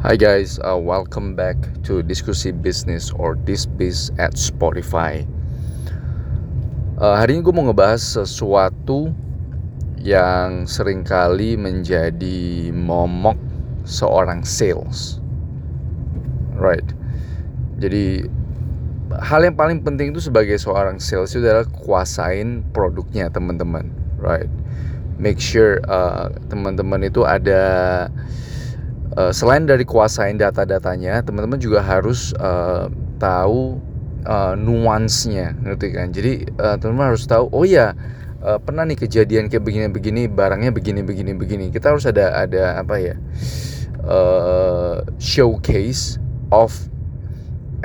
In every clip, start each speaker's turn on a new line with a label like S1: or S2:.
S1: Hi guys, uh, welcome back to Diskusi Bisnis or This Biz at Spotify. Uh, hari ini gue mau ngebahas sesuatu yang sering kali menjadi momok seorang sales. Right. Jadi hal yang paling penting itu sebagai seorang sales itu adalah kuasain produknya teman-teman. Right. Make sure uh, teman-teman itu ada uh, selain dari kuasain data-datanya, teman-teman juga harus uh, tahu uh, nuansnya, ngerti kan? Jadi uh, teman-teman harus tahu, oh ya uh, pernah nih kejadian kayak begini-begini, barangnya begini-begini-begini. Kita harus ada ada apa ya? Uh, showcase of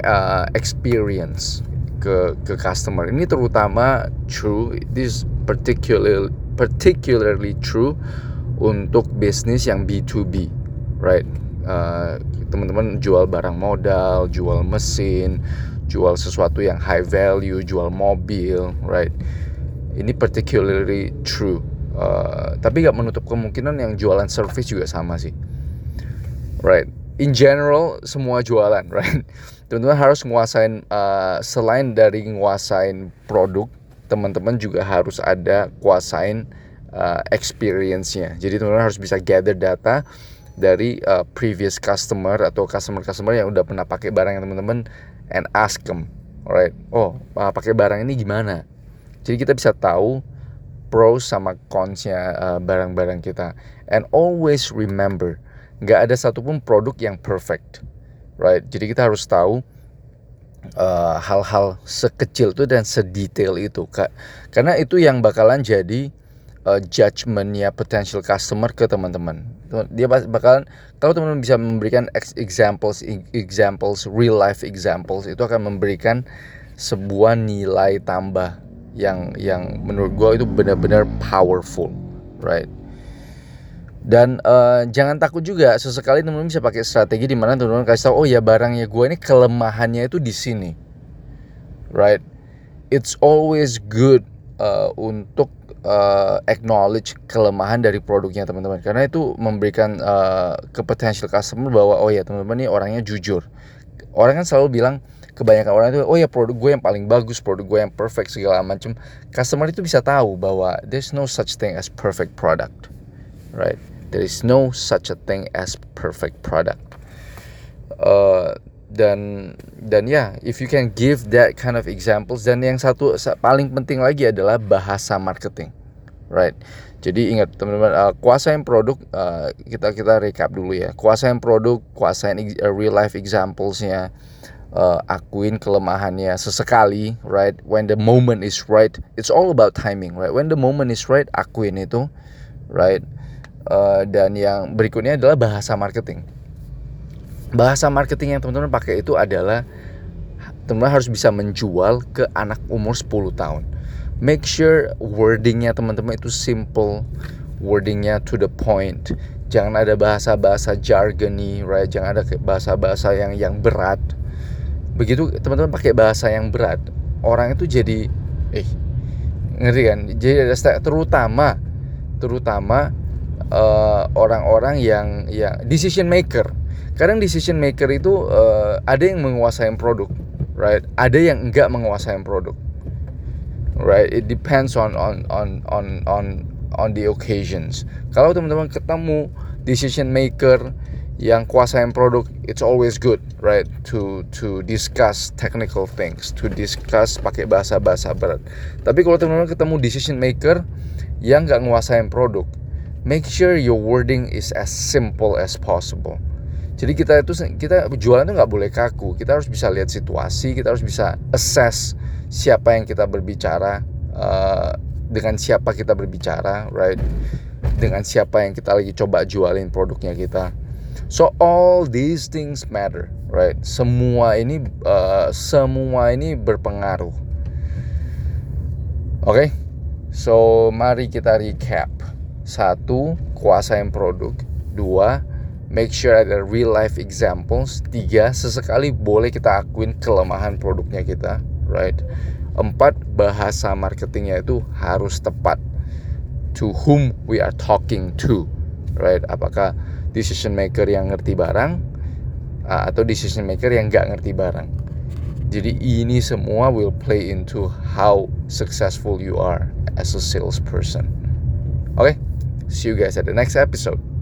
S1: uh, experience ke ke customer. Ini terutama true. This particular particularly true untuk bisnis yang B2B, right? Uh, teman-teman jual barang modal, jual mesin, jual sesuatu yang high value, jual mobil, right? Ini particularly true. Uh, tapi gak menutup kemungkinan yang jualan service juga sama sih, right? In general semua jualan, right? Teman-teman harus nguasain uh, selain dari nguasain produk, teman-teman juga harus ada kuasain uh, experience-nya. Jadi teman-teman harus bisa gather data dari uh, previous customer atau customer-customer yang udah pernah pakai barang yang teman-teman and ask them, alright? Oh, uh, pakai barang ini gimana? Jadi kita bisa tahu pros sama cons-nya uh, barang-barang kita. And always remember, nggak ada satupun produk yang perfect, right? Jadi kita harus tahu hal-hal uh, sekecil itu dan sedetail itu, kak. Karena itu yang bakalan jadi uh, judgementnya potential customer ke teman-teman. Dia bakalan kalau teman-teman bisa memberikan examples examples real life examples itu akan memberikan sebuah nilai tambah yang yang menurut gue itu benar-benar powerful, right? Dan uh, jangan takut juga sesekali teman-teman bisa pakai strategi di mana teman-teman kasih tahu oh ya barangnya gue ini kelemahannya itu di sini, right? It's always good uh, untuk uh, acknowledge kelemahan dari produknya teman-teman. Karena itu memberikan uh, ke potential customer bahwa oh ya teman-teman ini orangnya jujur. Orang kan selalu bilang kebanyakan orang itu oh ya produk gue yang paling bagus produk gue yang perfect segala macam customer itu bisa tahu bahwa there's no such thing as perfect product right? There is no such a thing as perfect product. Uh, dan dan ya yeah, if you can give that kind of examples dan yang satu paling penting lagi adalah bahasa marketing right? Jadi ingat teman-teman uh, kuasain produk uh, kita kita recap dulu ya. Kuasain produk kuasain uh, real life examplesnya uh, akuin kelemahannya sesekali right? When the moment is right it's all about timing right? When the moment is right akuin itu right? Uh, dan yang berikutnya adalah bahasa marketing bahasa marketing yang teman-teman pakai itu adalah teman-teman harus bisa menjual ke anak umur 10 tahun. Make sure wordingnya teman-teman itu simple wordingnya to the point. Jangan ada bahasa-bahasa jargony right? Jangan ada bahasa-bahasa yang yang berat. Begitu teman-teman pakai bahasa yang berat orang itu jadi eh ngerti kan? Jadi ada terutama terutama uh, orang-orang yang ya decision maker kadang decision maker itu uh, ada yang menguasai produk right? Ada yang enggak menguasai produk right? It depends on on on on on on the occasions. Kalau teman-teman ketemu decision maker yang kuasain produk it's always good right? To to discuss technical things to discuss pakai bahasa-bahasa berat. Tapi kalau teman-teman ketemu decision maker yang nggak nguasain produk make sure your wording is as simple as possible jadi kita itu kita jualan itu nggak boleh kaku kita harus bisa lihat situasi kita harus bisa assess siapa yang kita berbicara uh, dengan siapa kita berbicara right dengan siapa yang kita lagi coba jualin produknya kita So all these things matter, right? Semua ini uh, semua ini berpengaruh. Oke, okay? so mari kita recap. Satu, kuasain produk. Dua, make sure ada real life examples. Tiga, sesekali boleh kita akuin kelemahan produknya kita, right? Empat, bahasa marketingnya itu harus tepat. To whom we are talking to, right? Apakah decision maker yang ngerti barang uh, atau decision maker yang nggak ngerti barang. Jadi ini semua will play into how successful you are as a salesperson. Oke, okay? see you guys at the next episode.